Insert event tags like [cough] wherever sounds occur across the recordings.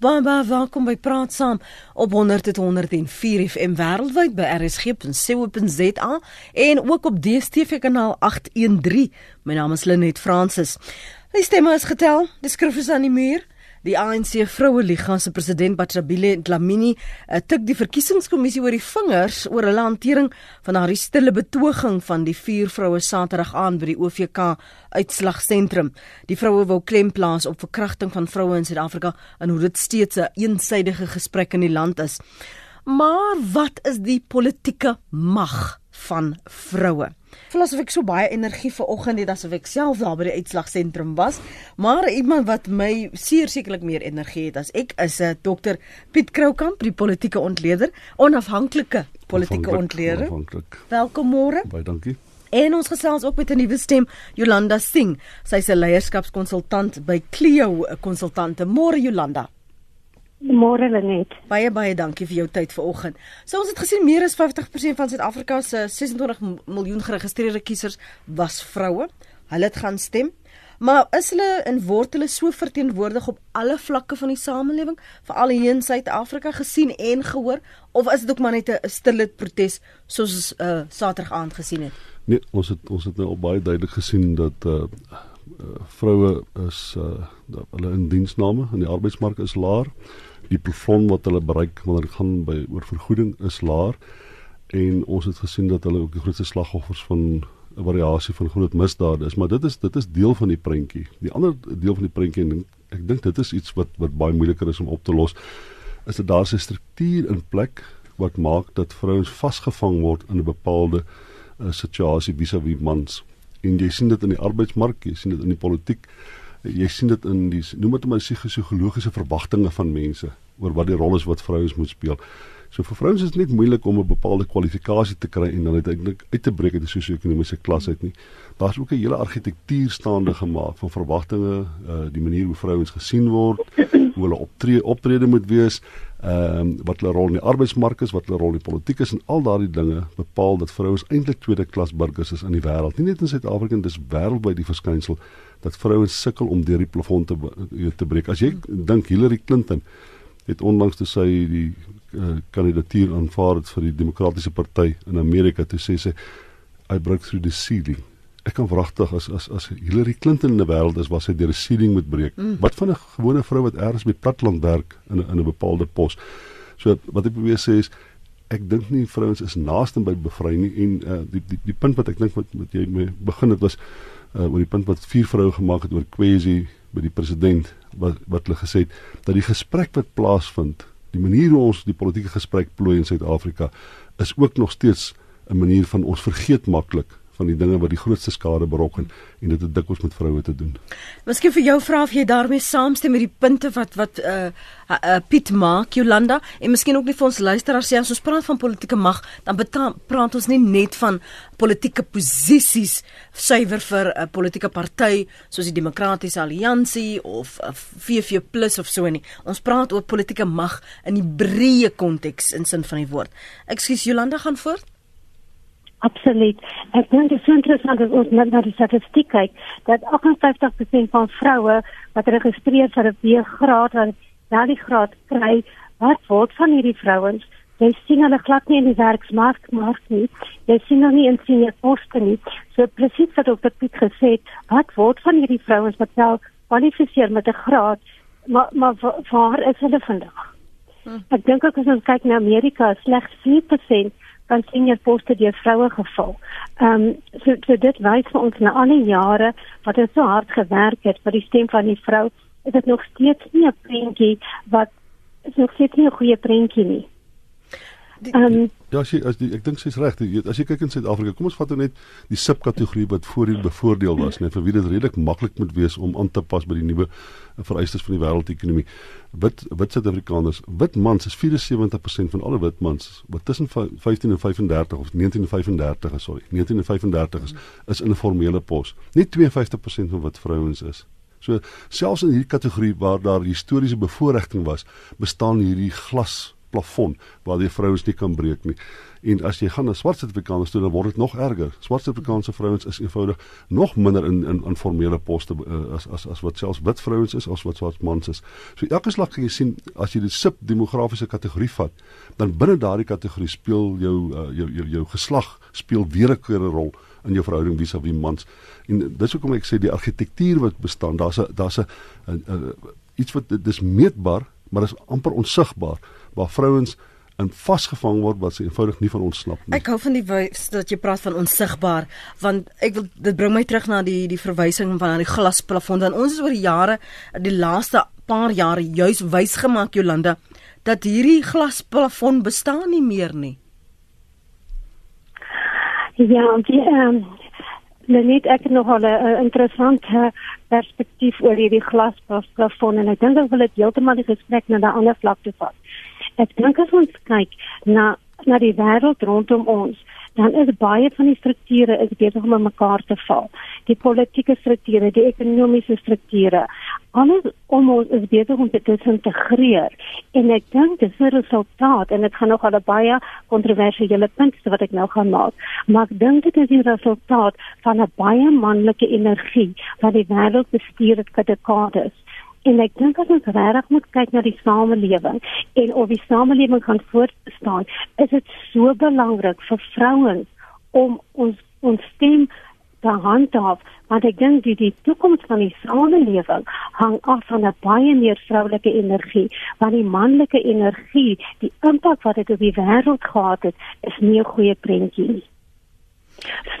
Baie baie welkom by Praat Saam op 100.104 FM wêreldwyd by rsg.co.za en ook op DStv kanaal 813. My naam is Lenet Fransis. Die stemme is getel, die skrif is aan die muur. Die ANC Vroue Liga se president Batshabile Dlamini uh, tik die verkiesingskommissie oor die vingers oor hulle hantering van haar stille betoging van die vier vroue Saterdag aan by die OVK uitslagsentrum. Die vroue wou klem plaas op verkrachting van vroue in Suid-Afrika en hoe dit steeds 'n eensidedige gesprek in die land is. Maar wat is die politieke mag van vroue? voel asof ek so baie energie vir oggend het asof ek self daar by die uitslagsentrum was, maar iemand wat my sekerlik meer energie het as ek is 'n uh, dokter Piet Kroukamp, die politieke ontleder, onafhanklike politieke ontleder. Welkom môre. Baie dankie. En ons gesels ook met 'n nuwe stem, Jolanda Singh. Sy's 'n leierskapskonsultant by Clio Konsultante. Môre Jolanda. Môre Lenet. Baie baie dankie vir jou tyd vanoggend. So ons het gesien meer as 50% van Suid-Afrika se 26 miljoen geregistreerde kiesers was vroue. Hulle het gaan stem. Maar is hulle en word hulle so verteenwoordig op alle vlakke van die samelewing, veral hier in Suid-Afrika gesien en gehoor of is dit ook maar net 'n stille protes soos ons uh, Saterdag aand gesien het? Nee, ons het ons het nou al baie duidelik gesien dat uh, uh vroue is uh hulle in diensname in die arbeidsmark is laer die plafon wat hulle bereik wanneer dit gaan by oor vergoeding is laer. En ons het gesien dat hulle ook die grootste slagoffers van 'n variasie van groot misdade is. Maar dit is dit is deel van die prentjie. Die ander deel van die prentjie en ek dink dit is iets wat wat baie moeiliker is om op te los is dat daar 'n struktuur in plek wat maak dat vrouens vasgevang word in 'n bepaalde uh, situasie vis-à-vis -vis mans. En jy sien dit in die arbeidsmark jy sien dit in die politiek jy sien dit in die noem dit maar psigologiese verwagtinge van mense oor wat die rol is wat vrouens moet speel. So vir vrouens is dit net moeilik om 'n bepaalde kwalifikasie te kry en dan uiteindelik uit te breek uit die sosio-ekonomiese klas uit nie. Daar's ook 'n hele argitektuur staande gemaak van verwagtinge, uh die manier hoe vrouens gesien word, hoe hulle optree optrede moet wees, ehm um, wat hulle rol in die arbeidsmark is, wat hulle rol in die politiek is en al daardie dinge bepaal dat vrouens eintlik tweede klas burgers is in die wêreld. Nie net in Suid-Afrika dis wêreldwyd die verskynsel dat vrouens sukkel om deur die plafon te te breek. As jy dink Hillary Clinton het onlangs toe sy die uh, kandidatuur aanvaar het vir die demokratiese party in Amerika toe sê sy I broke through the ceiling. Ek kan wragtig as as as Hillary Clinton in die wêreld is was sy deur 'n ceiling moet breek. Mm. Wat van 'n gewone vrou wat ergens by platland werk in 'n in 'n bepaalde pos. So wat ek probeer sê is ek dink nie vrouens is naaste by bevry nie en uh, die, die die punt wat ek dink wat wat jy mee begin het was uh, oor die punt wat vier vroue gemaak het oor kwessie by die president wat wat hulle gesê het dat die gesprek wat plaasvind, die manier hoe ons die politieke gesprek plooi in Suid-Afrika is ook nog steeds 'n manier van ons vergeet maklik van die dinge wat die grootste skade berokken en dit het dikwels met vroue te doen. Miskien vir jou vra of jy daarmee saamstem met die punte wat wat uh, uh Piet maak Jolanda en miskien ook nie vir ons luisteraars sê as ons praat van politieke mag dan praat ons nie net van politieke posisies suiwer vir 'n politieke party soos die Demokratiese Alliansie of VV+ of so nie. Ons praat oor politieke mag in die breë konteks in sin van die woord. Ekskuus Jolanda gaan voort. Absoluut. Ek dink dit is interessant as ons net na die statistiek kyk dat 58% van vroue wat geregistreer vir 'n B-graad of daardie graad kry, wat word van hierdie vrouens? Jy sien hulle glad nie in die werksmark maar nie. Jy sien hulle nie in senior poste nie. So presies wat ook Piet gesê het, wat word van hierdie vrouens wat wel kwalifiseer met 'n graad, maar maar waar is hulle vandag? Hm. Ek dink ook as ons kyk na Amerika, slegs 4% van senior poste deur vroue geval. Ehm um, so, so dit wys vir ons na al die jare wat ons so hard gewerk het vir die stem van die vrou, is dit nog steeds nie 'n prentjie wat is nog steeds nie 'n goeie prentjie nie. Um, ja, sy as die, ek dink sy's reg. As jy kyk in Suid-Afrika, kom ons vat nou net die subkategorie wat voorheen bevoordeel was, net vir wie dit redelik maklik moet wees om aan te pas by die nuwe vereistes van die wêreldekonomie. Wit wit Suid-Afrikaners, wit mans is 74% van alle wit mans wat tussen 15 en 35 of 19 en 35, sorry, 19 en 35 is, is in 'n formele pos. Net 52% van wat vrouens is. So selfs in hierdie kategorie waar daar historiese bevoordiging was, bestaan hierdie glas plafon waar die vrouens nie kan breek nie. En as jy gaan na swart Suid-Afrikaners toe dan word dit nog erger. Swart Suid-Afrikaanse vrouens is eenvoudig nog minder in in in formele poste uh, as as as wat selfs wit vrouens is as wat swart mans is. So elke slag kan jy sien as jy die subdemografiese kategorie vat, dan binne daardie kategorie speel jou uh, jou jou jou geslag speel weer 'n keer 'n rol in jou verhouding vis-à-vis -vis mans. En dis hoekom ek sê die argitektuur wat bestaan, daar's 'n daar's 'n iets wat dit is meetbaar, maar is amper onsigbaar waar vrouens en vasgevang word wat se eenvoudig nie van ons snap nie. Ek hou van die wys dat jy praat van onsigbaar want ek wil dit bring my terug na die die verwysing van aan die glasplafon dan ons is oor die jare die laaste paar jare juis wys gemaak Jolanda dat hierdie glasplafon bestaan nie meer nie. Ja, die ehm um, net ek het nog 'n interessante perspektief oor hierdie glasplafon en ek dink ek wil dit heeltemal die gesprek na 'n ander vlak toe vat. Ek dink as ons kyk na na die wêreld rondom ons, dan is baie van die strukture is besig om mekaar te val. Die politieke strukture, die ekonomiese strukture, alles om ons is besig om dit te integreer. En ek dink dit is 'n resultaat en dit gaan nog al baie kontroversiële punte wat ek nou gaan maak. Maar ek dink dit is die resultaat van 'n baie manlike energie wat die wêreld bestuur het vir dekades. En ek dink as ons regtig moet kyk na die samelewing en of die samelewing kan voortbestaan, is dit so belangrik vir vrouens om ons ons stem te handhaaf want ek dink die, die toekoms van die samelewing hang af van 'n baie meer vroulike energie want die manlike energie die impak wat dit op die wêreld gehad het is nie 'n goeie prentjie nie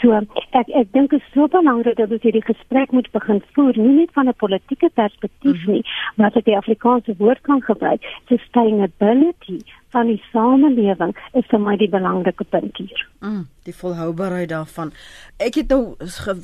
So ek ek dink dit is so belangrik dat ons hierdie gesprek moet begin voer nie net van 'n politieke perspektief mm -hmm. nie, maar ek die Afrikaanse woord kan gebruik, sustainability van die samelewing is vir my die belangrike punt hier. Mm, die volhoubaarheid daarvan. Ek het nou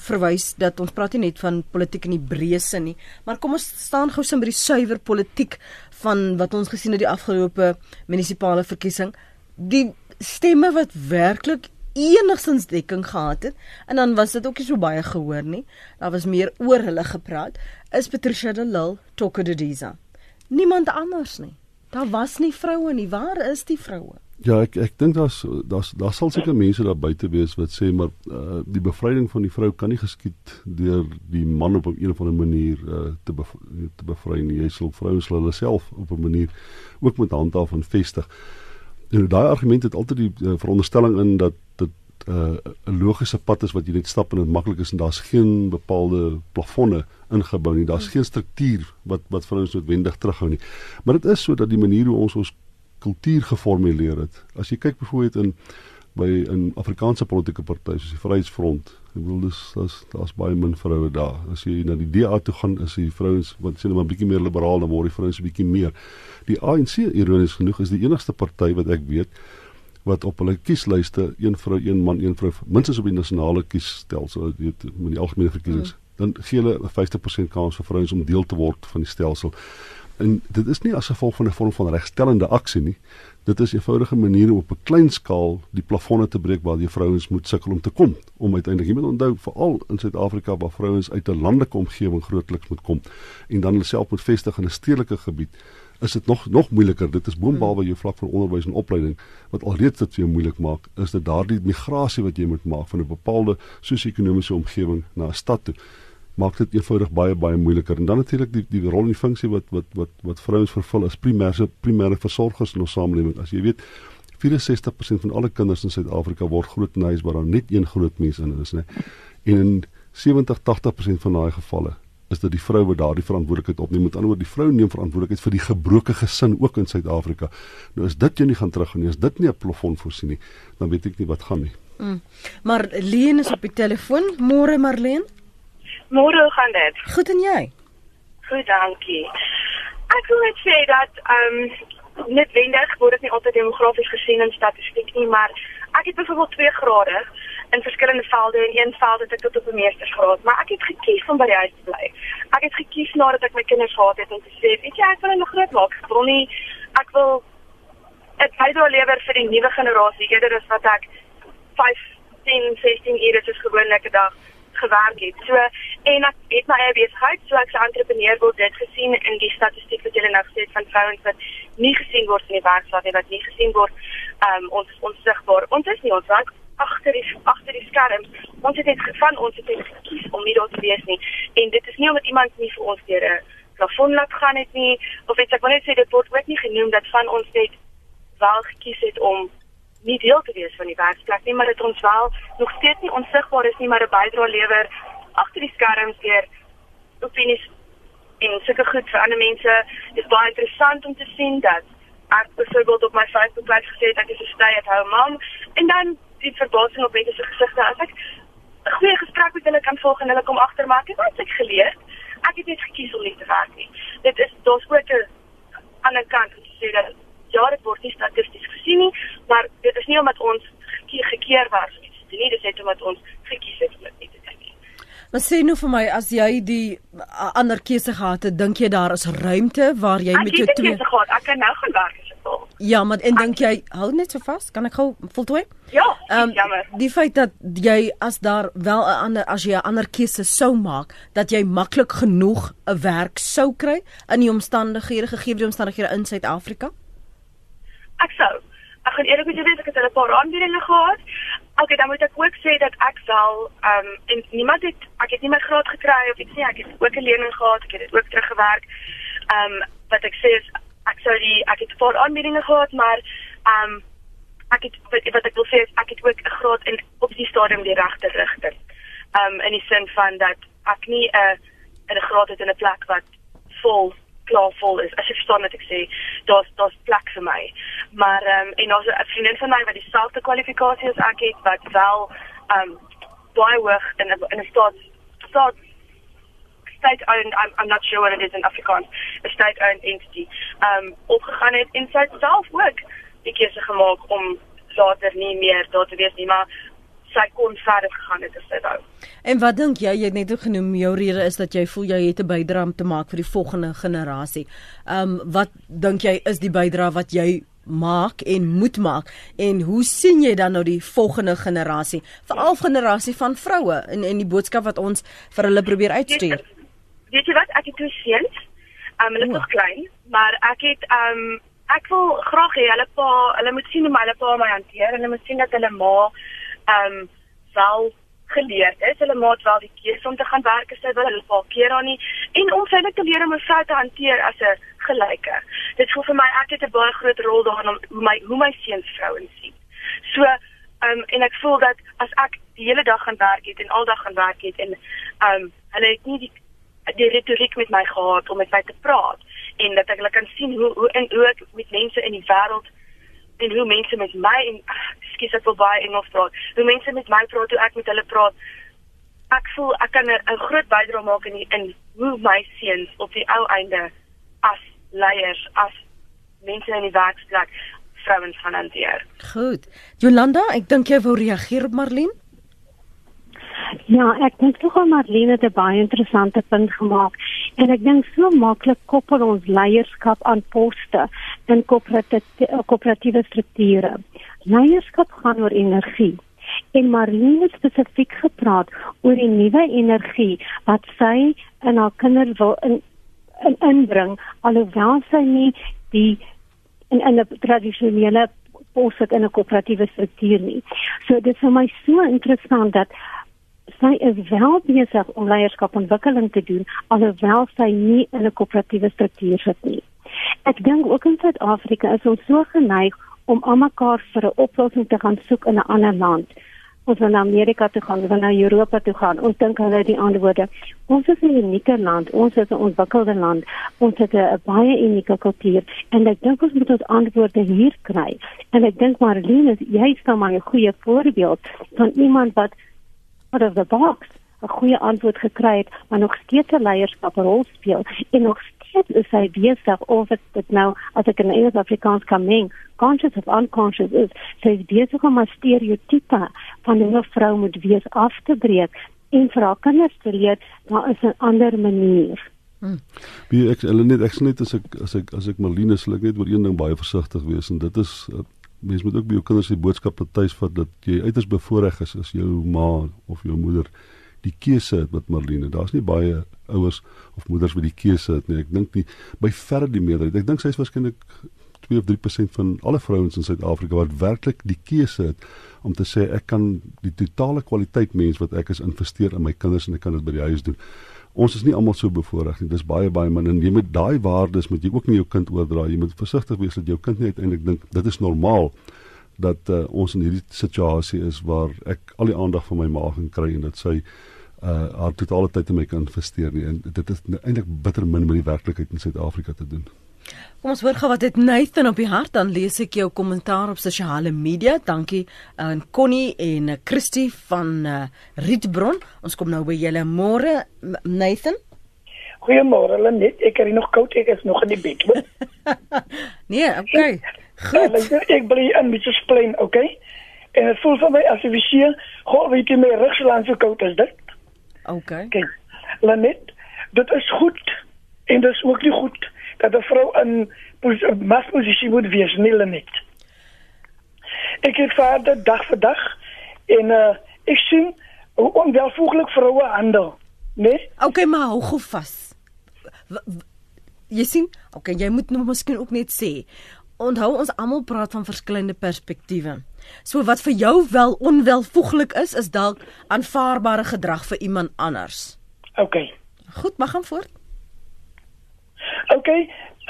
verwys dat ons praat nie net van politiek in die breë sin nie, maar kom ons staan gou sin by die suiwer politiek van wat ons gesien het die afgelope munisipale verkiesing. Die stemme wat werklik enigstens dekking gehad het en dan was dit ook nie so baie gehoor nie. Daar was meer oor hulle gepraat. Is Patricia de Lille Tokodediza. Niemand anders nie. Daar was nie vroue nie. Waar is die vroue? Ja, ek ek dink daar's daar's daar sal seker mense daar buite wees wat sê maar uh, die bevryding van die vrou kan nie geskied deur die man op 'n een of ander manier uh, te bev te bevry nie. Jy sal vrouens hulle self op 'n manier ook met handhaaf en vestig. En daai argument het altyd die uh, veronderstelling in dat dit uh, 'n uh, logiese pad is wat jy net stap en dit maklik is en daar's geen bepaalde plafonne ingebou nie. Daar's geen struktuur wat wat vir ons noodwendig terughou nie. Maar dit is so dat die manier hoe ons ons kultuur geformuleer het. As jy kyk byvoorbeeld in by 'n Afrikaanse politieke party soos die Vryheidsfront, ek bedoel dis daar's daar's baie min vroue daar. As jy na die DA toe gaan, is die vrouens wat sê net maar 'n bietjie meer liberaal dan word die vrouens 'n bietjie meer. Die ANC ironies genoeg is die enigste party wat ek weet wat op hulle kieslyste een vrou, een man, een vrou minstens op die nasionale kiesstelsel, weet met die algemene verkiesings, mm. dan gee hulle 'n 50% kans vir vrouens om deel te word van die stelsel. En dit is nie as gevolg van 'n vorm van regstellende aksie nie. Dit is 'n eenvoudige manier om op 'n klein skaal die plafonne te breek waar die vrouens moet sukkel om te kom. Om uiteindelik, jy moet onthou, veral in Suid-Afrika waar vrouens uit 'n landelike omgewing grootliks moet kom en dan hulle self moet vestig in 'n stedelike gebied is dit nog nog moeiliker. Dit is boonbehalwe jou vlak van onderwys en opleiding wat alreeds dit vir jou moeilik maak, is dit daardie migrasie wat jy moet maak van 'n bepaalde sosio-ekonomiese omgewing na 'n stad toe. Maak dit eenvoudig baie baie moeiliker. En dan natuurlik die die rol en die funksie wat wat wat wat vrouens vervul as primêre primêre versorgers in ons samelewing. As jy weet 64% van alle kinders in Suid-Afrika word groot in huis waar daar net een groot mens in is, né? En in 70-80% van daai gevalle is dit die vrou wat daardie verantwoordelikheid opneem. Met ander woorde, die vrou neem verantwoordelikheid vir die gebroke gesin ook in Suid-Afrika. Nou as dit jy nie gaan teruggaan nie, as dit nie 'n plafon voorsien nie, dan weet ek nie wat gaan nie. Mm. Maar Leen is op die telefoon. Môre Marleen. Môre gaan dit? Goed en jy? Goed, dankie. Ek wil net sê dat ehm um, net wendig word dit nie altyd demografies gesien in statistiek nie, maar ek het byvoorbeeld 2 grade in verskillende velde en een veld het ek tot op 'n meestersgraad, maar ek het gekies om by die huis te bly. Ek het gekies nadat ek my kinders gehad het om te sê, weet jy, ek wil hulle groot maak. Ek wil nie ek wil 'n bydra lewer vir die nuwe generasie eerder as wat ek 5, 10, 16 ure soos gewoonlik 'n dag gewerk het. So en ek het my eie besigheid, so ek se entrepreneur word dit gesien in die statistiek wat julle nou gesê het van vrouens wat nie gesien word in die werksaak nie, wat nie gesien word um ons onsigbaar. Ons is nie ons werk agter die agter die skerms. Ons het net van ons het net gekies om nie daar te wees nie. En dit is nie omdat iemand nie vir ons deur 'n plafon laat gaan het nie of iets ek wil net sê dit word ook nie genoem dat van ons net wel gekies het om nie deel te wees van die werksplek nie, maar dit ons wel nog steeds nie onsigbaar is nie, maar 'n bydrae lewer agter die skerms deur opinies en sulke goed vir ander mense. Dit is baie interessant om te sien dat ek byvoorbeeld op my Facebook-bladsy gesê het ek is 'n stay-at-home mom en dan die verbasing op mense se gesigte as ek 'n goeie gesprek met hulle kan volg en hulle kom agter maar ek het net geleer ek het net gekies om nie te werk nie. Dit is daar's ook 'n ander kant om te sê dat ja, dit word nie statisties gesien nie, maar dit is nie omdat ons gekeer was om iets te doen nie, dit is net omdat ons gekies het om dit nie te doen nie. Maar sê nou vir my as jy die ander keuse gehad het, dink jy daar is ruimte waar jy ek met jou twee Ek het gehad, ek kan nou gaan werk. Ja, maar en dink jy hou net so vas? Kan ek gou voltooi? Ja, um, jammer. Die feit dat jy as daar wel 'n ander as jy 'n ander keuse sou maak, dat jy maklik genoeg 'n werk sou kry in die omstandighede gegee die omstandighede in Suid-Afrika? Ek sou. Ek gaan eerlik met jou wees, ek het 'n paar aanbiedinge gehad. Okay, dan moet ek ook sê dat ek wel ehm um, en niemand het ek het nie my graad gekry of iets nie. Ek het ook 'n lening gehad, ek het dit ook teruggewerk. Ehm um, wat ek sê is ek sou die ek het 'n paar aanbiedinge gehad, maar ehm um, ek het wat ek wil sê is ek het ook 'n graad in op die stadium die regte rigting. Ehm um, in die sin van dat ek nie 'n 'n graad het in 'n plek wat vol klaar vol is. As jy verstaan wat ek sê, daar's daar's plek vir my. Maar ehm um, en daar's 'n vriendin van my wat dieselfde kwalifikasie as ek het wat wel ehm um, baie hoog in 'n in 'n staat staat state owned I'm I'm not sure what it is in Afrikaans a state owned entity um opgegaan het en sy self ook die keuse gemaak om later nie meer daar te wees nie maar sy kon verder gegaan het as sy wou. En wat dink jy jy het net genoem jou rede is dat jy voel jy het 'n bydrae om te maak vir die volgende generasie. Um wat dink jy is die bydrae wat jy maak en moet maak en hoe sien jy dan nou die volgende generasie veral generasie van vroue en en die boodskap wat ons vir hulle probeer uitstuur weet jy wat, ek het twee seuns. Um hulle is nog klein, maar ek het um ek wil graag hê hulle pa, hulle moet sien hoe my hulle pa my hanteer en hulle moet sien dat hulle ma um wel geleerd is. Hulle maat wel die keuse om te gaan werk as sy wil, hulle pa keer haar nie en om sy te leer om 'n vrou te hanteer as 'n gelyke. Dit voel vir my ek het 'n baie groot rol daarin om hoe my hoe my seuns vrouens sien. So um en ek voel dat as ek die hele dag gaan werk het en aldag gaan werk het en um hulle het nie die die retoriek met my gehad om met my te praat en dat ek hulle kan sien hoe hoe en hoe ek met mense in die wêreld en hoe mense met my en skus ek wil baie Engels praat hoe mense met my praat hoe ek met hulle praat ek voel ek kan 'n groot bydrae maak in die, in hoe my seuns op die ou einde as leiers as mense in die werksplek vrouens gaan hanteer. Goed. Jolanda, ek dink jy wou reageer op Marlene? Ja, ek dink tog al Marlene het 'n baie interessante punt gemaak en ek dink so maklik koppel ons leierskap aan poste in koöperatiewe strukture. Leierskap gaan oor energie. En Marlene het spesifiek gepraat oor die nuwe energie wat sy in haar kinders wil in, in inbring alhoewel sy nie die in 'n tradisionele pos het in 'n koöperatiewe struktuur nie. So dit is vir my so interessant dat sy is wel besig om leierskapontwikkeling te doen alhoewel sy nie in 'n koöperatiewe struktuur sit nie. Ek dink ook in Suid-Afrika is ons so geneig om almekaar vir 'n oplossing te gaan soek in 'n ander land. Ons wil na Amerika toe gaan, ons wil na Europa toe gaan. Ons dink hulle het die antwoorde. Ons is 'n unieke land, ons is 'n ontwikkelde land. Ons het 'n baie unieke kultuur en ek dink ons moet ons antwoorde hier kry. En ek dink Marlene, jy is nou maar 'n goeie voorbeeld van iemand wat out of the box 'n goeie antwoord gekry het, maar nog steeds 'n leierskaprol speel en nog steeds is hy besig of dit nou as ek in Engels Afrikaans kan meng, conscious of unconscious is, sy is besig om 'n stereotipe van 'n vrou moet wees af te breek en vir haar kinders te leer daar is 'n ander manier. Hmm. Wie ek hulle net ek net as ek as ek as ek Marlene sê ek net oor een ding baie versigtig wees en dit is uh, mens moet ook by jou kinders die boodskap tuis vat dat jy uiters bevoordeel is as jou ma of jou moeder die keuse het met Marlene. Daar's nie baie ouers of moeders wat die keuse het nie. Ek dink nie by verre die meerderheid. Ek dink sy is waarskynlik 2 of 3% van alle vrouens in Suid-Afrika wat werklik die keuse het om te sê ek kan die totale kwaliteit mens wat ek is investeer in my kinders en ek kan dit by die huis doen. Ons is nie almal so bevoorreg nie. Dis baie baie min en jy moet daai waardes moet jy ook nie jou kind oordra. Jy moet versigtig wees dat jou kind nie uiteindelik dink dit is normaal dat uh, ons in hierdie situasie is waar ek al die aandag van my ma gaan kry en dat sy uh haar totale tyd in my kan investeer nie en dit is eintlik bitter min met die werklikheid in Suid-Afrika te doen. Kom ons hoor gou wat het Nathan op die hart dan lees ek jou kommentaar op sosiale media. Dankie aan uh, Connie en uh, Christie van uh, Rietbron. Ons kom nou by julle môre Nathan. Goeiemôre Lenet. Ek is nog koud, ek is nog in die bed. [laughs] nee, okay. Goed. Ja, ek bly in met so splein, okay? En dit voel vir my as jy sien, hoor weet jy my rugsland so koud is dit. Okay. Kyk. Lenet, dit is goed en dit is ook nie goed dat 'n vrou in masposisie moet wees nie net. Ek het vader dag vir dag en uh, ek sien hoe onwelvoeglik vroue handel, né? Nee? Okay, maar hou gou vas. Jy sien, okay, jy moet nou miskien ook net sê Onthou ons almal praat van verskillende perspektiewe. So wat vir jou wel onwelvoeglik is, is dalk aanvaarbare gedrag vir iemand anders. OK. Goed, mag gaan voort. OK.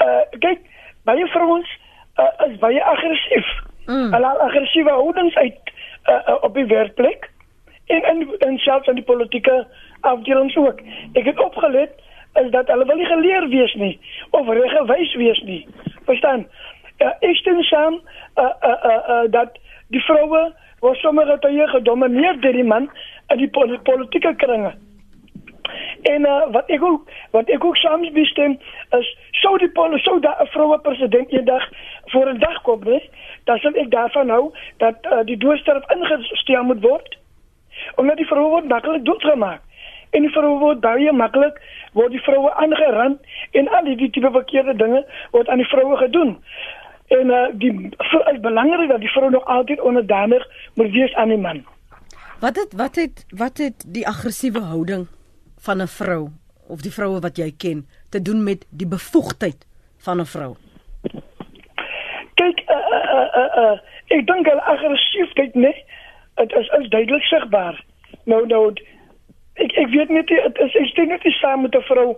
Uh kyk, baie vrouens uh, is baie aggressief. Mm. Hulle aggressiewe houdings uit uh, uh, op die werkplek en en en selfs in die politieke afdelings ook. Ek het opgelet is dat hulle wil nie geleer wees nie of reggewys wees nie. Verstaan? Uh, ek stem saam uh, uh, uh, uh, dat die vroue word sommige tye gedomeineer deur die man in die politieke kringe. En uh, wat ek ook wat ek ook soms bestem is sou die pol sou daar 'n vroue president eendag voor 'n dag kom, né? Dan sal ek daarvan hou dat uh, die doodstraf ingestel moet word. Omdat die vroue maklik doodgemaak. En die vroue word baie maklik word die vroue aangerand en al die tipe verkeerde dinge word aan die vroue gedoen. En uh, die is belangrik dat die vrou nog altyd onderdanig moet wees aan die man. Wat het wat het wat het die aggressiewe houding van 'n vrou of die vroue wat jy ken te doen met die bevoegdheid van 'n vrou? Kyk, uh, uh, uh, uh, ek dink hulle aggressiefheid, nee, dit is is duidelik sigbaar. Nou nou ek ek weet net dit is ek steek net nie saam met 'n vrou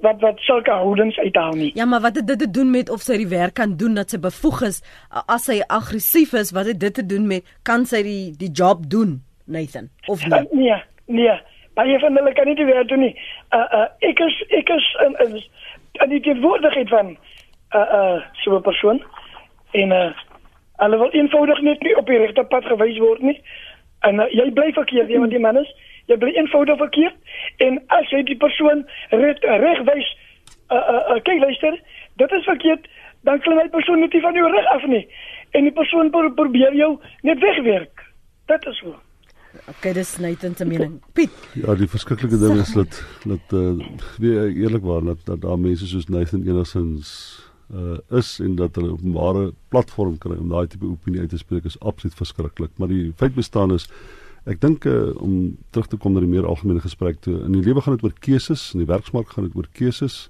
wat wat sulke houdings uithaal nie. Ja, maar wat het dit te doen met of sy die werk kan doen dat sy bevoeg is as sy aggressief is? Wat het dit te doen met kan sy die die job doen, Nathan? Of nie? Uh, nee, nee baie van hulle kan nie die werk doen nie. Uh uh ek is ek is in in in die teenwoordigheid van uh uh so 'n persoon en uh hulle wil eenvoudig net nie op die regte pad gewys word nie. En uh, jy bly verkeerd, want die man is jy bly eenvoudig verkeerd en as jy die persoon regwys uh uh, uh kyk luister, dit is verkeerd, dan klim hy persoon net nie van jou reg af nie en die persoon probeer jou net wegwerk. Dit is so. Okay, dis Nathan se mening. Piet. Ja, die verskriklike ding is dat dat uh nee, eerlikwaar dat dat daar mense soos Nathan enigsins uh is en dat hulle openbare platform kry om daai tipe opinie uit te spreek is absoluut verskriklik. Maar die feit bestaan is ek dink uh, om terug te kom na die meer algemene gesprek toe. In die lewe gaan dit oor keuses, in die werksmark gaan dit oor keuses.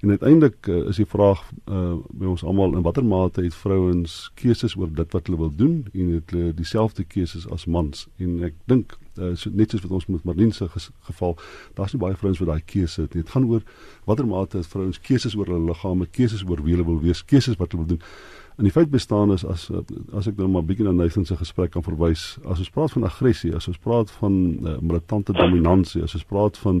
En uiteindelik uh, is die vraag uh, by ons almal in watter mate het vrouens keuses oor dit wat hulle wil doen en het hulle dieselfde keuses as mans? En ek dink uh, so, net soos wat ons met Marlene se geval daar's nie baie vrouens wat daai keuse het nie. Dit gaan oor watter mate het vrouens keuses oor hulle liggame keuses oor wie hulle wil wees keuses wat hulle wil doen. En die feit bestaan is as as ek nou maar bietjie na Nathan se gesprek kan verwys, as ons praat van aggressie, as ons praat van uh, militante dominansie, as ons praat van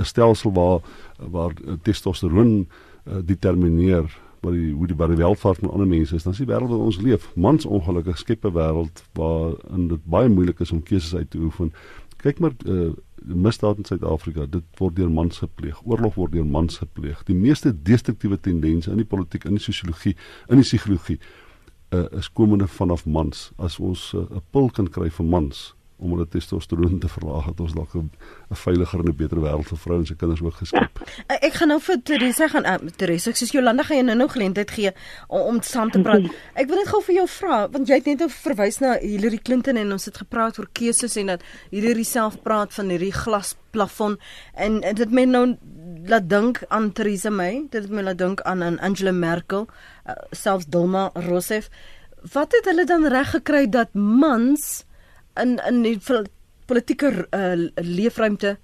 'n stelsel waar waar testosteron uh, determineer wat die hoe die baie welvaart van ander mense is, dan is die wêreld waarin ons leef, mans ongelukkig skep 'n wêreld waarin dit baie moeilik is om keuses uit te oefen. Kyk maar uh, misdaad in Suid-Afrika, dit word deur mans gepleeg. Oorlog word deur mans gepleeg. Die meeste destruktiewe tendense in die politiek, in die sosiologie, in die psigologie uh, is komende vanaf mans. As ons 'n uh, pil kan kry vir mans om hulle testosteron te verlaag het ons dalk 'n veiliger en 'n beter wêreld vir vrouens en kinders ook geskep. Ja, ek gaan nou vir Teresa gaan uh, Teresa, ek sê Jolanda gaan jy nou nog geleentheid gee om, om saam te praat. Ek wil net gou vir jou vra want jy het net nou verwys na Hillary Clinton en ons het gepraat oor keuses en dat Hillary self praat van hierdie glasplafon en, en dit men nou laat dink aan Theresa May, dit my laat dink aan aan Angela Merkel, uh, selfs Dilma Rousseff. Wat het hulle dan reg gekry dat mans in in die politieke uh, leefruimte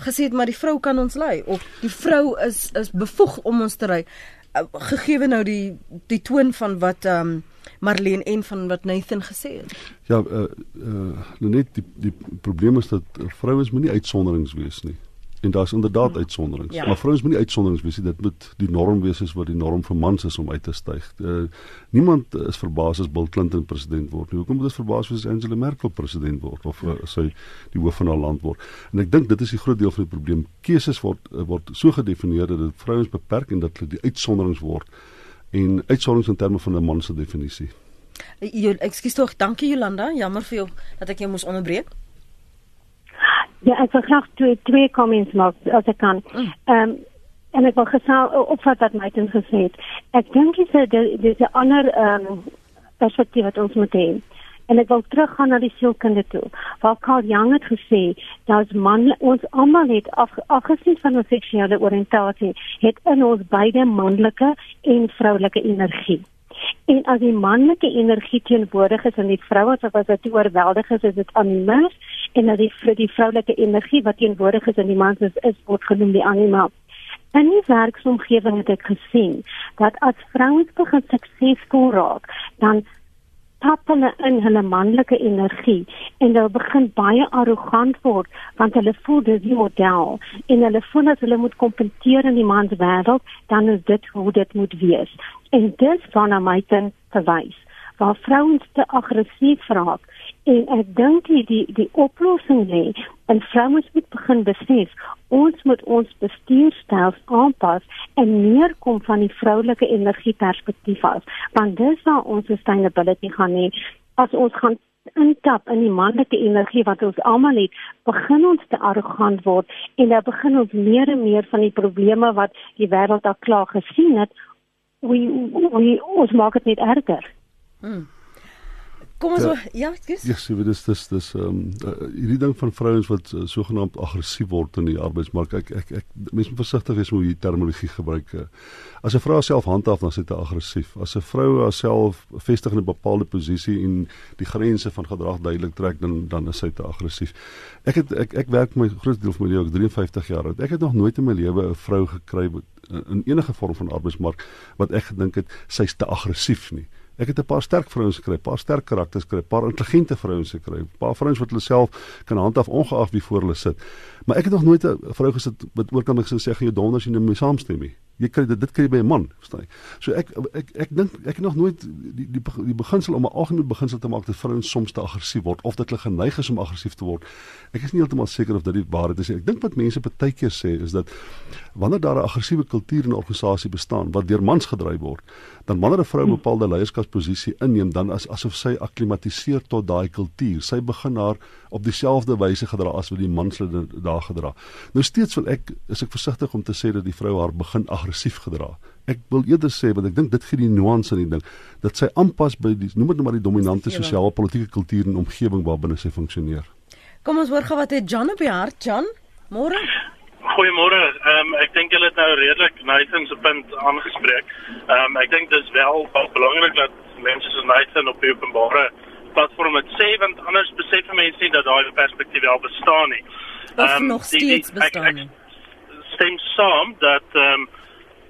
gesê het maar die vrou kan ons lei of die vrou is is bevoeg om ons te ry uh, gegee nou die die toon van wat ehm um, Marlene en van wat Nathan gesê het. Ja, uh, uh net die die probleem is dat vroue is moenie uitsonderings wees nie en daar's inderdaad hmm. uitsonderings. Ja. Maar vrouens moet nie uitsonderings wees nie. Dit moet die norm wees as wat die norm vir mans is om uit te styg. Uh, niemand is verbaas as Bill Clinton president word nie. Hoekom moet ons verbaas wees as Angela Merkel president word of uh, sy die hoof van haar land word? En ek dink dit is die groot deel van die probleem. Keuses word uh, word so gedefinieer dat dit vrouens beperk en dat hulle die uitsonderings word en uitsonderings in terme van 'n man se definisie. Ekskuus tog, dankie Jolanda. Jammer vir jou dat ek jou moes onderbreek. Ja, ek wil graag twee twee comments maak as ek kan. Mm. Ehm um, en ek wil gesal opvat wat my het gesê het. Ek dink dis 'n dis 'n ander ehm um, perspektief wat ons moet hê. En ek wil teruggaan na die sielkunde toe. Waar Carl Jung het gesê dat man ons almal het af, afgesien van ons seksuele oriëntasie het in ons beide manlike en vroulike energie. En as die manlike energie teenwoordig is in die vrou as wat dit oorweldig is, is dit animus en dat die vir die vroulike energie wat teenwoordig is in die man is, is word genoem die anima. In die werksomgewing het ek gesien dat as vrouens begin suksesvol raak, dan tap hulle in hulle manlike energie en hulle begin baie arrogant word want hulle voel dis die model. En hulle voel as hulle moet kompeteer in die mans wêreld dan is dit hoe dit moet wees. En dit van my ten verwys waar vrouens te aggressief raak. En ek dink die die, die oplossing lê en vrouens moet begin besef ons moet ons bestuurstyl aanpas en meer kom van die vroulike energie perspektief af. Want dis waar ons sustainability gaan hê. As ons gaan intap in die manlike energie wat ons almal het begin ons te arrogant word en dan begin ons meer en meer van die probleme wat die wêreld al klaar gesien het we, we ons maak dit net erger Hmm. Kom ons ja, dis Ja, sê dis dis dis ehm um, uh, hierdie ding van vrouens wat uh, sogenaamd aggressief word in die arbeidsmark. Ek ek ek mense moet versigtig wees met hoe jy terminologie gebruik. Uh, as 'n vrou self handhaaf dan is dit aggressief. As 'n vrou haarself vestig in 'n bepaalde posisie en die grense van gedrag duidelik trek dan dan is sy te aggressief. Ek het ek ek werk my groot deel van my lewe, ek 53 jaar oud. Ek het nog nooit in my lewe 'n vrou gekry in enige vorm van arbeidsmark wat ek gedink het sy's te aggressief nie. Ek het 'n paar sterk vrouens gekry, paar sterk karakters gekry, paar intelligente vrouens gekry, paar vrouens wat hulle self kan handhaaf ongeag wie voor hulle sit. Maar ek het nog nooit 'n vrou gesit wat oor kan ek sê jy donders en my saamstem nie jy kry dit dit kry by 'n man, verstaan jy? So ek ek ek dink ek het nog nooit die die die beginsel om 'n algemene beginsel te maak dat vrouens soms te aggressief word of dat hulle geneig is om aggressief te word. Ek is nie heeltemal seker of dit die waarheid is nie. Ek dink wat mense baie keer sê is dat wanneer daar 'n aggressiewe kultuur in 'n organisasie bestaan wat deur mans gedryf word, dan wanneer 'n vrou 'n bepaalde leierskapsposisie inneem, dan as asof sy akklimatiseer tot daai kultuur. Sy begin haar op dieselfde wyse gedra as wat die mans daar gedra. Nou steeds wil ek is ek versigtig om te sê dat die vrou haar begin aggressief gedra. Ek wil eerder sê want ek dink dit gee die nuance in die ding dat sy aanpas by die noem dit nou maar die dominante sosiale politieke kultuur en omgewing waarbinne sy funksioneer. Kom ons hoor gou wat het John op die hart, John? Môre. Goeiemôre. Ehm um, ek dink julle het nou redelik Nathan se punt aangespreek. Ehm um, ek dink dis wel baie belangrik dat mense soos Nathan op die openbare platform het sê want anders besef mense nie dat daai perspektief wel bestaan nie. Ehm um, nog steeds die, die, bestaan nie. Stem saam dat ehm um,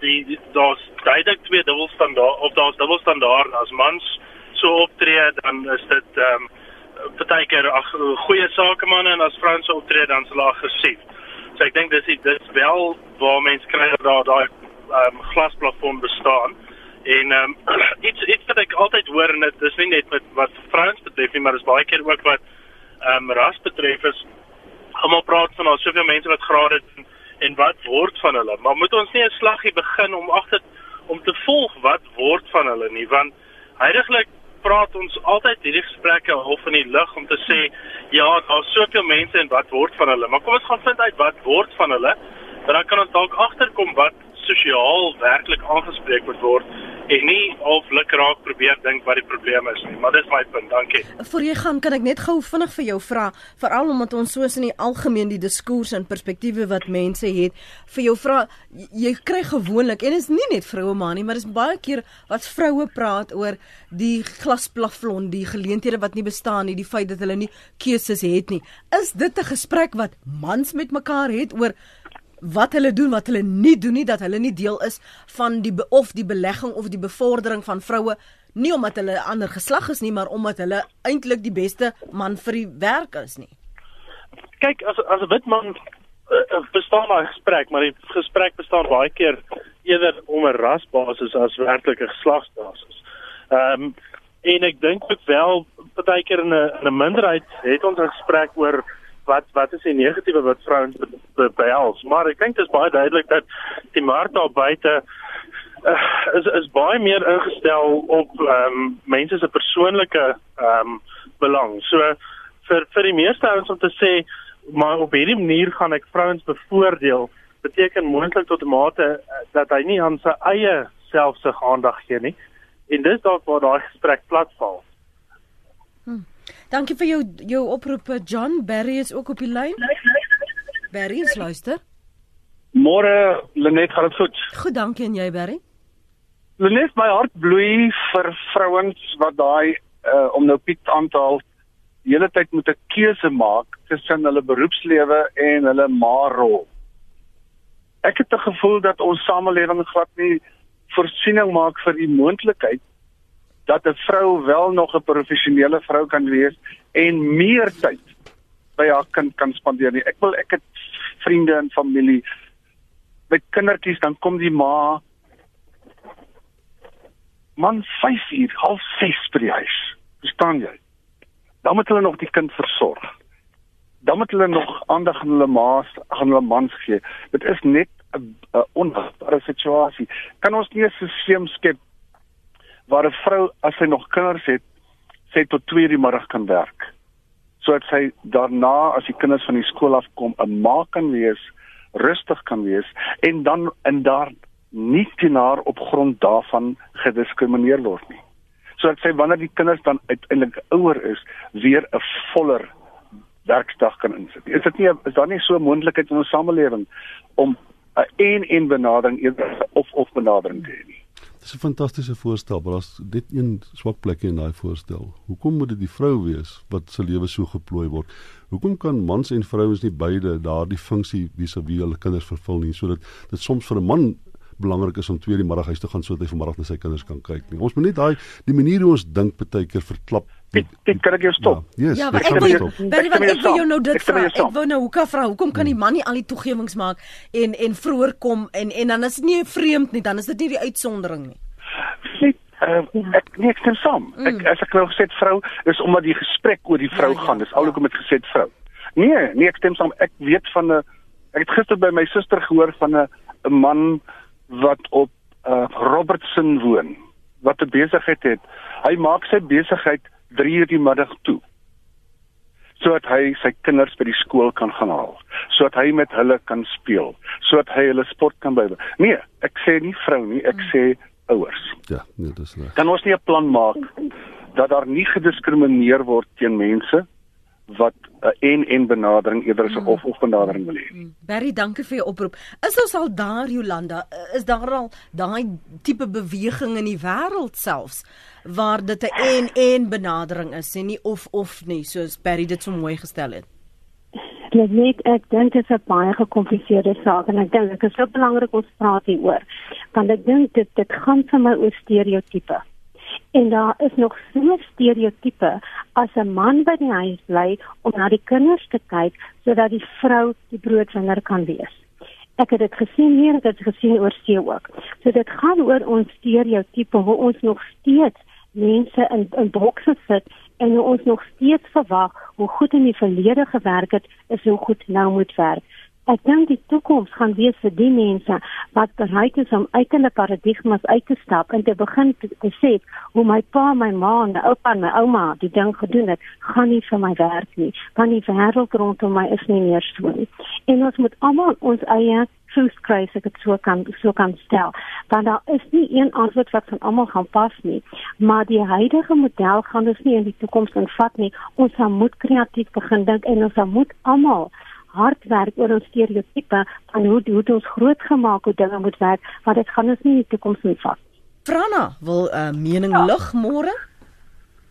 die daar's duidelik twee dubbelstandaarde of daar's dubbelstandaarde as mans so optree dan is dit ehm um, partykeer ag goeie sakemanne en as vrouens so optree dan is hulle aggressief. So ek dink dis dit wel waar mense kry dat daar daai ehm um, glasplafon bestaan. En ehm um, [clears throat] iets iets wat ek altyd hoor en dit is nie net met wat vrouens betref nie, maar dis baie keer ook wat ehm um, ras betref is almal praat van al soveel mense wat grade doen en wat word van hulle. Maar moet ons nie 'n slaggie begin om agter om te volg wat word van hulle nie, want heidaglik praat ons altyd hierdie gesprekke half in die lug om te sê ja, daar's soveel mense en wat word van hulle? Maar kom ons gaan vind uit wat word van hulle. Dan kan ons dalk agterkom wat sosiaal werklik aangespreek moet word en nie of lukraak probeer dink wat die probleem is nie, maar dis my punt. Dankie. Voor jy gaan, kan ek net gou vinnig vir jou vra, veral omdat ons soos in die algemeen die diskurs en perspektiewe wat mense het, vir jou vra, jy kry gewoonlik en dit is nie net vroue maar nie, maar dis baie keer wat vroue praat oor die glasplafon, die geleenthede wat nie bestaan nie, die feit dat hulle nie keuses het nie. Is dit 'n gesprek wat mans met mekaar het oor wat hulle doen wat hulle nie doen nie dat hulle nie deel is van die of die belegging of die bevordering van vroue nie omdat hulle 'n ander geslag is nie maar omdat hulle eintlik die beste man vir die werk is nie. Kyk as as 'n wit man uh, bestaan daar 'n gesprek maar die gesprek bestaan baie keer eerder om 'n rasbasis as werklike geslagsbasis. Ehm um, en ek dink ook wel partykeer 'n in 'n minderheid het ons 'n gesprek oor wat wat is die negatiewe wat vrouens behels? Maar ek dink dit is baie duidelik dat die mark daar buite uh, is is baie meer ingestel op ehm um, mense se persoonlike ehm um, belang. So vir vir die meeste ouens om te sê maar op hierdie manier gaan ek vrouens bevoordeel beteken moontlik tot 'n mate uh, dat hy nie aan sy eie selfsug aandag gee nie. En dis dalk waar daai gesprek platval. Dankie vir jou jou oproep John Barry is ook op die lyn. Barry, luister. Môre Lenet gaan dit goed. Goed, dankie en jy Barry. Lenet, my hart bloei vir vrouens wat daai uh, om nou Piet aan te haal die hele tyd moet 'n keuse maak tussen hulle beroepslewe en hulle ma-rol. Ek het 'n gevoel dat ons samelewing glad nie voorsiening maak vir die moontlikheid dat 'n vrou wel nog 'n professionele vrou kan wees en meer tyd by haar kind kan spandeer nie. Ek wil ek het vriende en familie met kindertjies dan kom die ma man 5 uur, half 6 by die huis. Verstaan jy? Dan moet hulle nog die kind versorg. Dan moet hulle nog aandag aan hulle ma's, aan hulle mans gee. Dit is net 'n onhoudbare situasie. Kan ons nie 'n stelsel skep waar 'n vrou as sy nog kinders het, sê tot 2:00 die middag kan werk. Sodat sy daarna as die kinders van die skool af kom, 'n ma kan wees, rustig kan wees en dan in daar nie teenoor op grond daarvan gediskrimineer word nie. Sodat sy wanneer die kinders dan uiteindelik ouer is, weer 'n voller werkdag kan insit. Is dit nie is daar nie so moontlikheid in ons samelewing om 'n een-een benadering eerder of of benadering te hê nie? Dis 'n fantastiese voorstel, maar daar's dit een swak plek in daai voorstel. Hoekom moet dit die vrou wees wat se lewe so geplooi word? Hoekom kan mans en vrouens nie beide daardie funksie vis-à-vis hulle kinders vervul nie sodat dit soms vir 'n man belangrik is om 2:00 die middag huis toe gaan sodat hy vanmiddag na sy kinders kan kyk nie. Ons moet net daai die manier hoe ons dink baie keer verklap Ek ek kan ek jou stop. Ja, yes, ja maar ek wil baie wat ek wil jou nou dit vra. Ek wou nou hoekom vra? Hoekom kan die man nie al die toegewings maak en en vroeër kom en en dan is dit nie vreemd nie, dan is dit nie die uitsondering nie. Net uh, ja. ek nee ek stem saam. Mm. Ek as ek nou gesê vrou is omdat die gesprek oor die vrou ja, ja, gaan. Dis al hoekom ja. ek gesê vrou. Nee, nee ek stem saam. Ek weet van 'n ek het gister by my suster gehoor van 'n 'n man wat op uh, Robertson woon wat 'n besigheid het. Hy maak sy besigheid 3 uur die middag toe sodat hy sy kinders by die skool kan gaan haal, sodat hy met hulle kan speel, sodat hy hulle sport kan bywoon. Nee, ek sê nie vrou nie, ek sê ouers. Ja, nee, dis reg. Kan ons nie 'n plan maak dat daar nie gediskrimineer word teen mense wat 'n uh, en en benadering eerder as 'n mm. of of benadering wil hê. Mm. Barry, dankie vir jou oproep. Is ons al daar Jolanda? Is daar al daai tipe beweging in die wêreld selfs waar dit 'n en en benadering is en nie of of nie soos Barry dit so mooi gestel het? Net ek dink dit is 'n baie gekompliseerde saak en ek dink dit is so belangrik ons praat hieroor. Want ek dink dit dit gaan vir my oor stereotipe. En daar is nog so stereotipe as 'n man by die huis bly om na die kinders te kyk sodat die vrou die broodwinner kan wees. Ek het dit gesien hier, ek het dit gesien oor see ook. So dit gaan oor ons stereotipe hoe ons nog steeds mense in in bokse sit en ons nog steeds verwag hoe goed in die verlede gewerk het is hoe goed nou moet werk. Ek dink die toekoms gaan wees vir die mense wat bereid is om uit hulle paradigmas uit te stap en te begin sê hoe my pa, my ma, my oupa en my ouma die ding gedoen het, gaan nie vir my werk nie. Want die wêreld rondom my is nie meer so nie. En ons moet almal ons eie truth as ek dit so kan so kan stel. Want daar is nie een antwoord wat van almal gaan pas nie, maar die huidige model gaan ons nie in die toekoms invat nie. Ons moet kreatief begin dink en ons moet almal hard werk oor ons stereotipe van hoe hoe ons grootgemaak hoe dinge moet werk, want dit gaan ons nie in die toekoms nie vat. Franna wil 'n uh, mening ja. lig môre.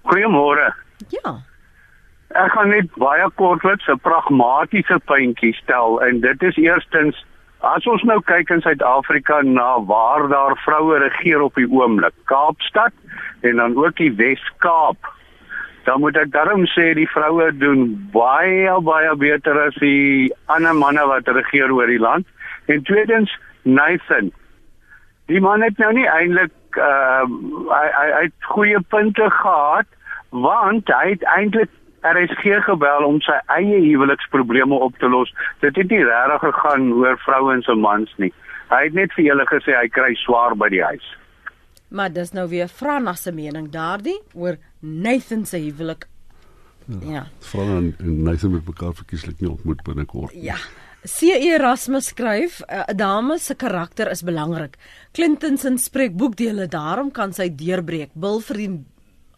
Goeiemôre. Ja. Ek gaan net baie kortliks 'n pragmatiese puntjie stel en dit is eerstens as ons nou kyk in Suid-Afrika na waar daar vroue regeer op die oomblik, Kaapstad en dan ook die Wes-Kaap dan moet ek daarom sê die vroue doen baie baie beter as die ander manne wat regeer oor die land. En tweedens Nathan. Die man het nou nie eintlik uh hy hy het goeie punte gehad want hy het eintlik Er is geen gebel om sy eie huweliksprobleme op te los. Dit het nie regtig gegaan oor vrouens en mans nie. Hy het net vir julle gesê hy kry swaar by die huis. Maar dis nou weer Franna se mening daardie oor Nathan se huwelik. Ja. ja. Franna en Nathan met mekaar verkieslik nie ontmoet binnekort. Ja. C.E. Erasmus skryf 'n uh, dame se karakter is belangrik. Clinton se spreekboekdele daarom kan sy deurbreek. Bil vir die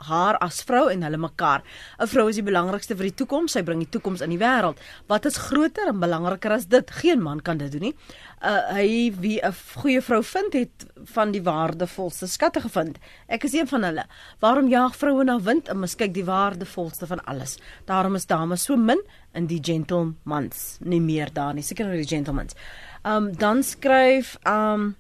haar as vrou en hulle mekaar. 'n Vrou is die belangrikste vir die toekoms. Sy bring die toekoms in die wêreld. Wat is groter en belangriker as dit? Geen man kan dit doen nie. Uh hy wie 'n goeie vrou vind het van die waardevolste skatte gevind. Ek is een van hulle. Waarom jaag vroue na wind en miskyk die waardevolste van alles? Daarom is dames so min in die gentlemans, nie meer daar nie. Seker nou die gentlemans. Um dan skryf um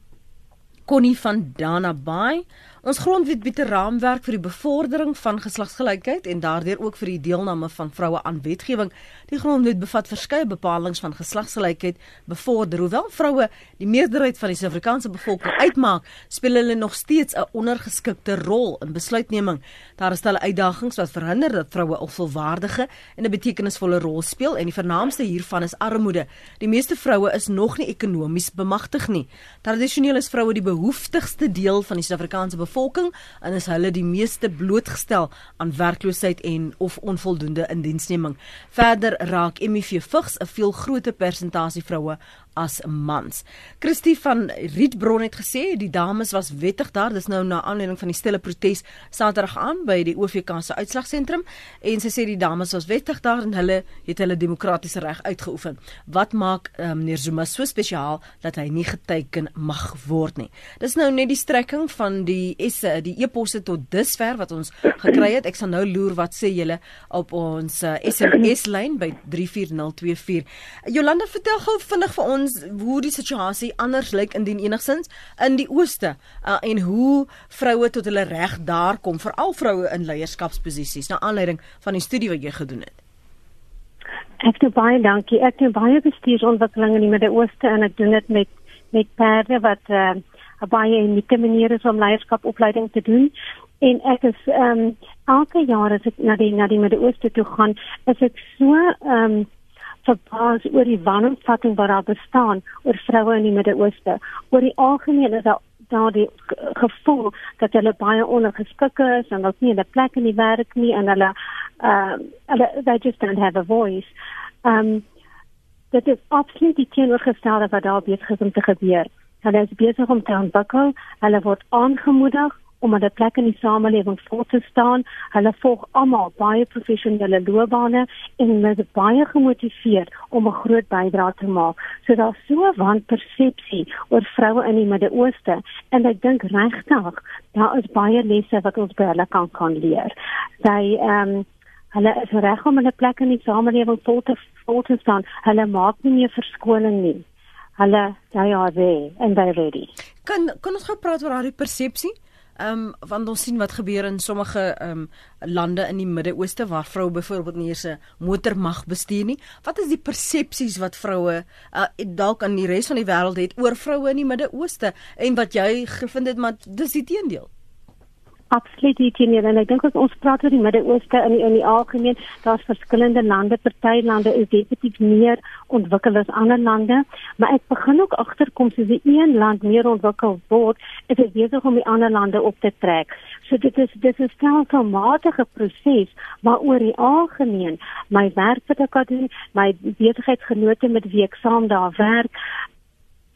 Connie van Dana Bay Ons grondwet bied 'n raamwerk vir die bevordering van geslagsgelykheid en daardeur ook vir die deelname van vroue aan wetgewing. Die grondwet bevat verskeie bepalinge van geslagsgelykheid bevorder. Hoewel vroue die meerderheid van die Suid-Afrikaanse bevolking uitmaak, speel hulle nog steeds 'n ondergeskikte rol in besluitneming. Daar is talle uitdagings wat verhinder dat vroue 'n volwaardige en 'n betekenisvolle rol speel en die vernaamste hiervan is armoede. Die meeste vroue is nog nie ekonomies bemagtig nie. Tradisioneel is vroue die behoeftigste deel van die Suid-Afrikaanse bevolking en is hulle die meeste blootgestel aan werkloosheid en of onvoldoende indiensneming. Verder raak HIV vigs 'n veel groter persentasie vroue as mans. Christie van Rietbron het gesê die dames was wettig daar. Dis nou na aanleiding van die stille protes Saterdag aan by die OVK se uitslagsentrum en sy sê die dames was wettig daar en hulle het hulle demokratiese reg uitgeoefen. Wat maak um, meneer Zuma so spesiaal dat hy nie geteken mag word nie? Dis nou net die strekking van die esse die eposse tot dusver wat ons gekry het. Ek sal nou loer wat sê julle op ons uh, SMS lyn by 34024. Jolanda vertel gou vinnig vir ons ons hoe die situasie anders lyk indien enigsins in die ooste uh, en hoe vroue tot hulle reg daar kom veral vroue in leierskapsposisies na aanleiding van die studie wat jy gedoen het. Ek doen baie dankie. Ek doen baie bestuursontwikkeling in die Midde-Ooste en ek doen dit met met perde wat uh, baie unieke maniere is om leierskapopleiding te doen en ek is ehm um, elke jaar as ek na die na die Midde-Ooste toe gaan, is ek so ehm um, verbaas oor die wanopvatting wat daar bestaan oor vroue in die Midde-Ooste. Oor die algemeen is daar daar die gevoel dat hulle baie ondergeskik is en dat nie 'n plek in die werk nie en hulle uh hulle they just don't have a voice. Um dit is absoluut die teenoorgestelde wat daar besig is om te gebeur. Hulle is besig om te ontwikkel, hulle word aangemoedig om hulle plek in die samelewing voor te staan. Hulle volg almal baie professionele loopbane en hulle is baie gemotiveerd om 'n groot bydrae te maak. So daar's so 'n wanpersepsie oor vroue in die Midde-Ooste en ek dink regtig daar is baie lesse wat ons by hulle kan kan leer. Sy ehm um, hulle is reg om hulle plek in die samelewing vol te vol te staan. Hulle maak nie meer verskoning nie. Hulle, they are there and they're ready. Kan kan ons gou praat oor daardie persepsie? Ehm um, want ons sien wat gebeur in sommige ehm um, lande in die Midde-Ooste waar vroue byvoorbeeld nie eens 'n motor mag bestuur nie. Wat is die persepsies wat vroue uh, dalk aan die res van die wêreld het oor vroue in die Midde-Ooste en wat jy gevind het maar dis die teendeel? Absoluut hier teenoor en ek dink as ons praat oor die Midde-Ooste in in die algemeen, daar's verskillende lande, party lande is definitief meer ontwikkel as ander lande, maar ek begin ook agterkom soos die een land meer ontwikkel word, is dit besig om die ander lande op te trek. So dit is dit is 'n stelselmatige proses, maar oor die algemeen, my werk wat ek doen, my besigheidsgenote met wie ek saam daar werk,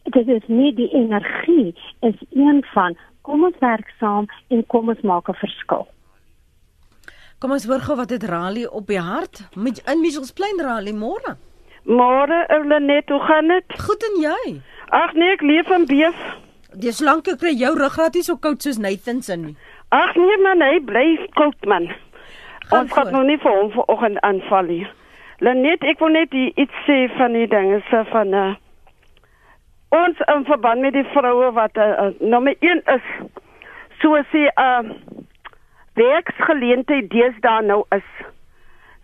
dit is nie die energie is een van kom ons werk saam en kom ons maak 'n verskil. Kom ons hoor gou wat het Rally op die hart met in Mitchells Plain Rally môre. Môre, Evlenet, hoe gaan dit? Goed en jy? Ag nee, ek leef in beef. Dis lank ek kry jou ruggraat nie so koud soos Nathan se nie. Ag nee man, hy bly koud man. Gaan ons gaan nou nie vir hom vanoggend aanval nie. Lenet, ek wil net iets sê van die dinge se van 'n uh, ons in verband met die vroue wat uh, uh, nommer 1 is soos die uh werksgeleentheid deesdae nou is.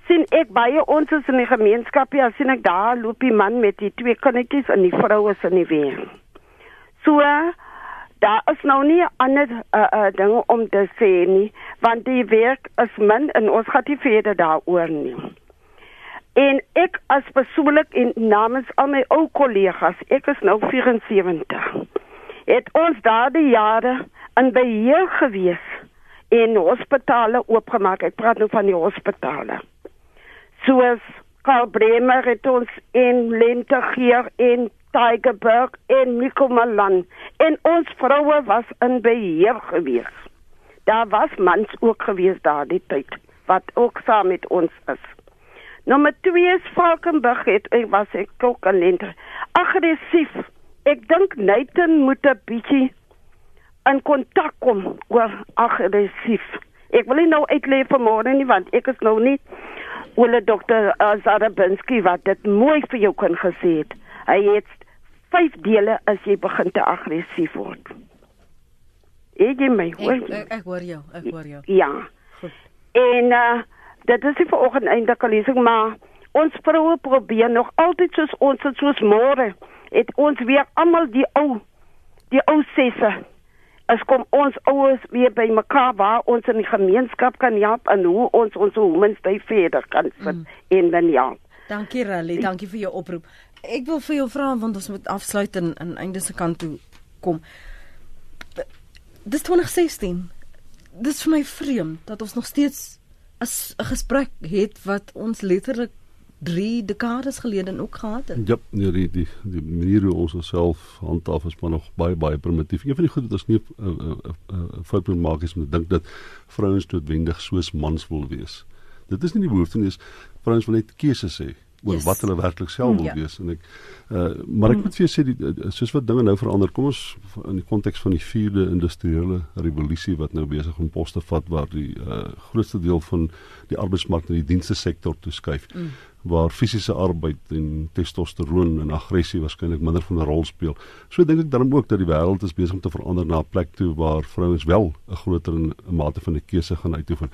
Sien ek baie ons is in die gemeenskap ja sien ek daar loop die man met die twee kindertjies en die vrou is in die weer. So daar is nou nie ander uh, uh, dinge om te sê nie want die werk is min en ons gaan nie verder daaroor nie En ek as persoonlik en namens al my ou kollegas, ek is nou 74. Het ons daardie jare in beheer gewees en hospitale oopgemaak. Ek praat nou van die hospitale. Soos Karl Bremer het ons in Lentegier in Tigerberg en Nikomalan en ons vroue was in beheer gewees. Daar was mans ook gewees daardie tyd wat ook saam met ons is. Nommer 2 is Falkenberg het ek was ek ook aan lente. Aggressief. Ek dink Nathan moet 'n bietjie in kontak kom oor aggressief. Ek wil nie nou uitlê vir môre nie want ek is nou nie oor dokter Zarabinski wat dit mooi vir jou kan gesê het. Hy het vyf dele as jy begin te aggressief word. Ek jy my hoor. Ek, ek, ek hoor jou, ek hoor jou. Ja. Goed. En uh dit is nie vanoggend eindelike lesing maar ons vroue probeer nog altyd soos ons het soos môre het ons weer almal die ou die ou sesse. As kom ons ouers weer by mekaar waar ons in die gemeenskap kan help en hoe ons ons homens by verder kan sit mm. en dan ja. Dankie Rally. Dankie vir jou oproep. Ek wil vir jou vra want ons moet afsluit en aan einde se kant toe kom. Dis 2016 dis vir my vreemd dat ons nog steeds as 'n gesprek het wat ons letterlik 3 dekades gelede ook gehad het. Ja, nee, die die die manier hoe ons osself handhaaf is maar nog baie baie primitief. Een van die goed wat ons nie 'n uh, uh, uh, fout moet maak is om te dink dat vrouens noodwendig soos mans wil wees. Dit is nie die behoefte nie, is vrouens wil net keuses hê oor yes. wat hulle werklik self wil ja. wees en ek uh, maar ek moet vir jou sê die soos wat dinge nou verander kom ons in die konteks van die 4de industriële revolusie wat nou besig om pos te vat waar die uh, grootste deel van die arbeidsmark na die dienste sektor toe skuif mm waar fisiese arbeid en testosteroon en aggressie waarskynlik minder van 'n rol speel. So dink ek dan ook dat die wêreld is besig om te verander na 'n plek toe waar vrouens wel 'n groter mate van 'n keuse gaan uitoefen.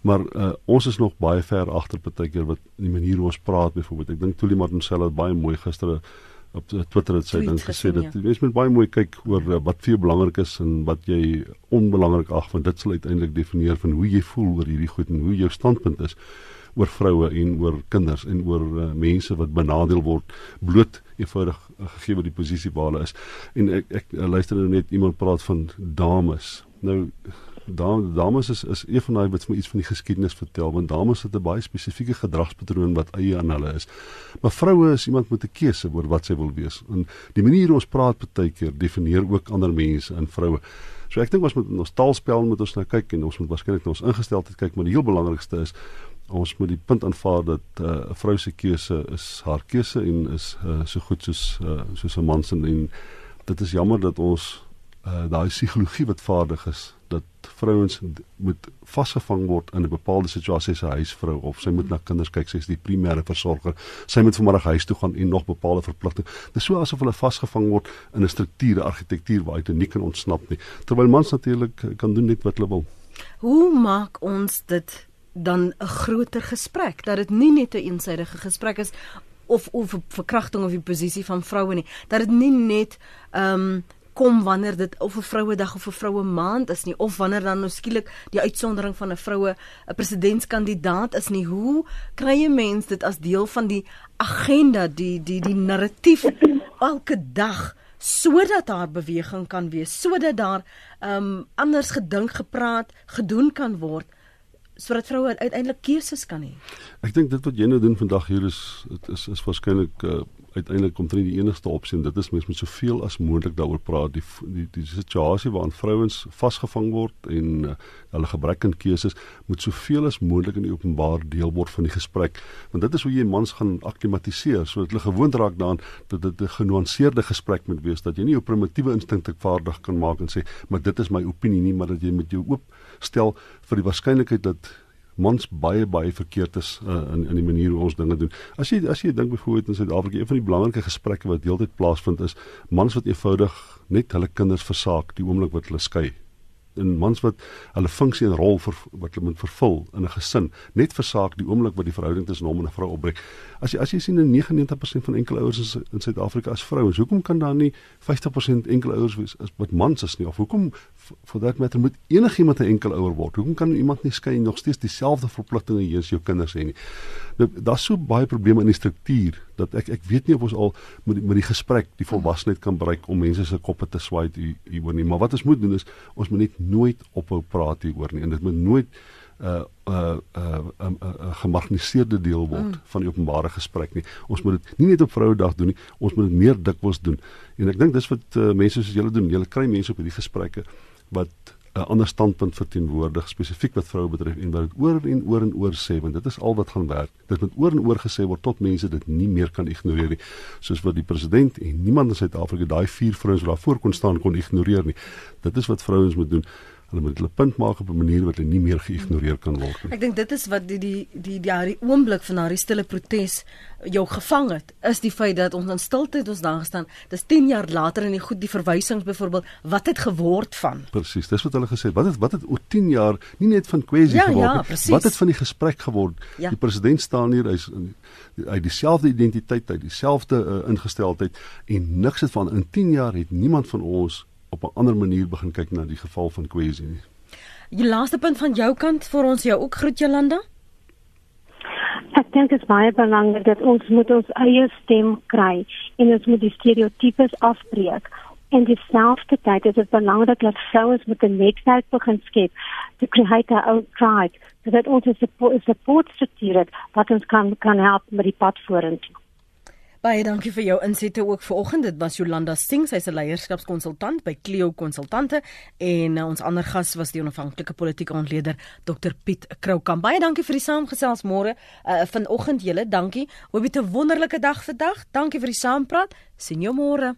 Maar uh, ons is nog baie ver agter partykeer wat die manier hoe ons praat byvoorbeeld. Ek dink Tuli Martin sê dit baie mooi gister op Twitter het sy dink gesê dat jy ja. moet baie mooi kyk oor uh, wat vir jou belangrik is en wat jy onbelangrik ag want dit sal uiteindelik definieer van hoe jy voel oor hierdie goed en hoe jou standpunt is oor vroue en oor kinders en oor uh, mense wat benadeel word bloot eenvoudig uh, gegee word die posisie waar hulle is. En ek ek uh, luister nou net iemand praat van dames. Nou dames is is een van daai wat vir iets van die geskiedenis vertel want dames het 'n baie spesifieke gedragspatroon wat eie aan hulle is. Maar vroue is iemand met 'n keuse oor wat sy wil wees. En die manier hoe ons praat baie keer definieer ook ander mense in vroue. So ek dink ons moet ons taalspel moet ons nou kyk en ons moet waarskynlik na ons ingesteldheid kyk, maar die heel belangrikste is ons moet die punt aanvaar dat uh, 'n uh, vrou se keuse is haar keuse en is uh, so goed soos uh, soos 'n man se en dit is jammer dat ons uh, daai psigologie wat vaardig is dat vrouens moet vasgevang word in 'n bepaalde situasie as 'n huisvrou of sy moet na kinders kyk sy is die primêre versorger. Sy moet vanmiddag huis toe gaan en nog bepaalde verpligtinge dis so asof hulle vasgevang word in 'n struktuur argitektuur waar hy nie kan ontsnap nie. Terwyl mans natuurlik kan doen net wat hulle wil. Hoe maak ons dit dan 'n groter gesprek? Dat dit nie net 'n eensidedige gesprek is of of verkrachting of die posisie van vroue nie. Dat dit nie net ehm um, kom wanneer dit of 'n vroue dag of 'n vroue maand is nie of wanneer dan nou skielik die uitsondering van 'n vroue 'n presidentskandidaat is nie. Hoe kry jy mense dit as deel van die agenda, die die die narratief elke dag sodat daar beweging kan wees, sodat daar ehm um, anders gedink, gepraat, gedoen kan word sodat vroue uiteindelik keuses kan hê. Ek dink dit wat jy nou doen vandag hier is is is waarskynlik uh, uiteindelik kom dit die enigste opsie en dit is mens moet soveel as moontlik daaroor praat die die, die situasie waarin vrouens vasgevang word en uh, hulle gebrek aan keuses moet soveel as moontlik in die openbaar deel word van die gesprek want dit is hoe jy mans gaan aklimatiseer sodat hulle gewoond raak daaraan dat dit 'n genuanceerde gesprek moet wees dat jy nie jou primitiewe instinkte vaardig kan maak en sê maar dit is my opinie nie maar dat jy met jou oop stel vir die waarskynlikheid dat mans baie baie verkeerd is uh, in in die manier hoe ons dinge doen. As jy as jy dink byvoorbeeld in Suid-Afrika, een van die belangrike gesprekke wat deeltyd plaasvind is mans wat eenvoudig net hulle kinders versaak die oomblik wat hulle skei en mans wat hulle funksie en rol vir wat hulle moet vervul in 'n gesin net versaak die oomblik wat die verhouding tussen hom en 'n vrou opbreek. As jy as jy sien 'n 99% van enkele ouers in Suid-Afrika as vrouens, hoekom kan daar nie 50% enkele ouers wees as wat mans is nie? Of hoekom vir dat matter moet enigiemand 'n enkel ouer word? Hoekom kan iemand nie skei nog steeds dieselfde verpligtinge hê as jou kinders hê nie? Nou daar's so baie probleme in die struktuur dat ek ek weet nie of ons al met met die gesprek die volwassenheid kan bereik om mense se koppe te swaai hier oor nie, maar wat ons moet doen is ons moet net nooit ophou praat hieroor nie en dit moet nooit 'n 'n 'n 'n gemarginaliseerde deel word mm. van die openbare gesprek nie. Ons moet dit nie net op Vrouedag doen nie, ons moet dit meer dikwels doen. En ek dink dis wat uh, mense soos julle doen. Julle kry mense op hierdie gesprekke wat 'n ander standpunt verteenwoordig spesifiek wat vroue betref en wat dit oor en oor en oor sê want dit is al wat gaan werk. Dit moet oor en oor gesê word tot mense dit nie meer kan ignoreer nie. Soos wat die president en niemand in Suid-Afrika daai vier vrouens wat daar voor kon staan kon ignoreer nie. Dit is wat vrouens moet doen hulle moet hulle punt maak op 'n manier wat hulle nie meer geïgnoreer kan word nie. Ek dink dit is wat die die die daai oomblik van daai stille protes jou gevang het, is die feit dat ons in stilte ons daar gestaan. Dis 10 jaar later en die goed die verwysings byvoorbeeld wat het geword van. Presies, dis wat hulle gesê het. Wat het wat het oor 10 jaar nie net van kwessie ja, geword nie. Ja, wat het van die gesprek geword? Ja. Die president staan hier, hy's hy dieselfde identiteit, hy dieselfde uh, ingesteldheid en niks het van in 10 jaar het niemand van ons op 'n ander manier begin kyk na die geval van Kwesi nie. Die laaste punt van jou kant vir ons jou ook groet Jolanda. Ek dink dit is baie belangrik dat ons moet ons eie stem kry en ons moet die stereotypes afbreek. En dieselfde tyd is dit belangrik dat vrouens met 'n netwerk begin skep to create our own tribe sodat ons 'n support, support struktuur het wat ons kan kan help met die pad vorentoe. Baie dankie vir jou insette ook vanoggend. Dit was Jolanda Sting, sy's 'n leierskapskonsultant by Clio Konsultante en uh, ons ander gas was die onafhanklike politieke ontleder Dr Piet Kroukamp. Baie dankie vir die saamgesels môre. Uh, vanoggend julle, dankie. Hoop jy 'n wonderlike dag vandag. Dankie vir die saampraat. Sien jou môre.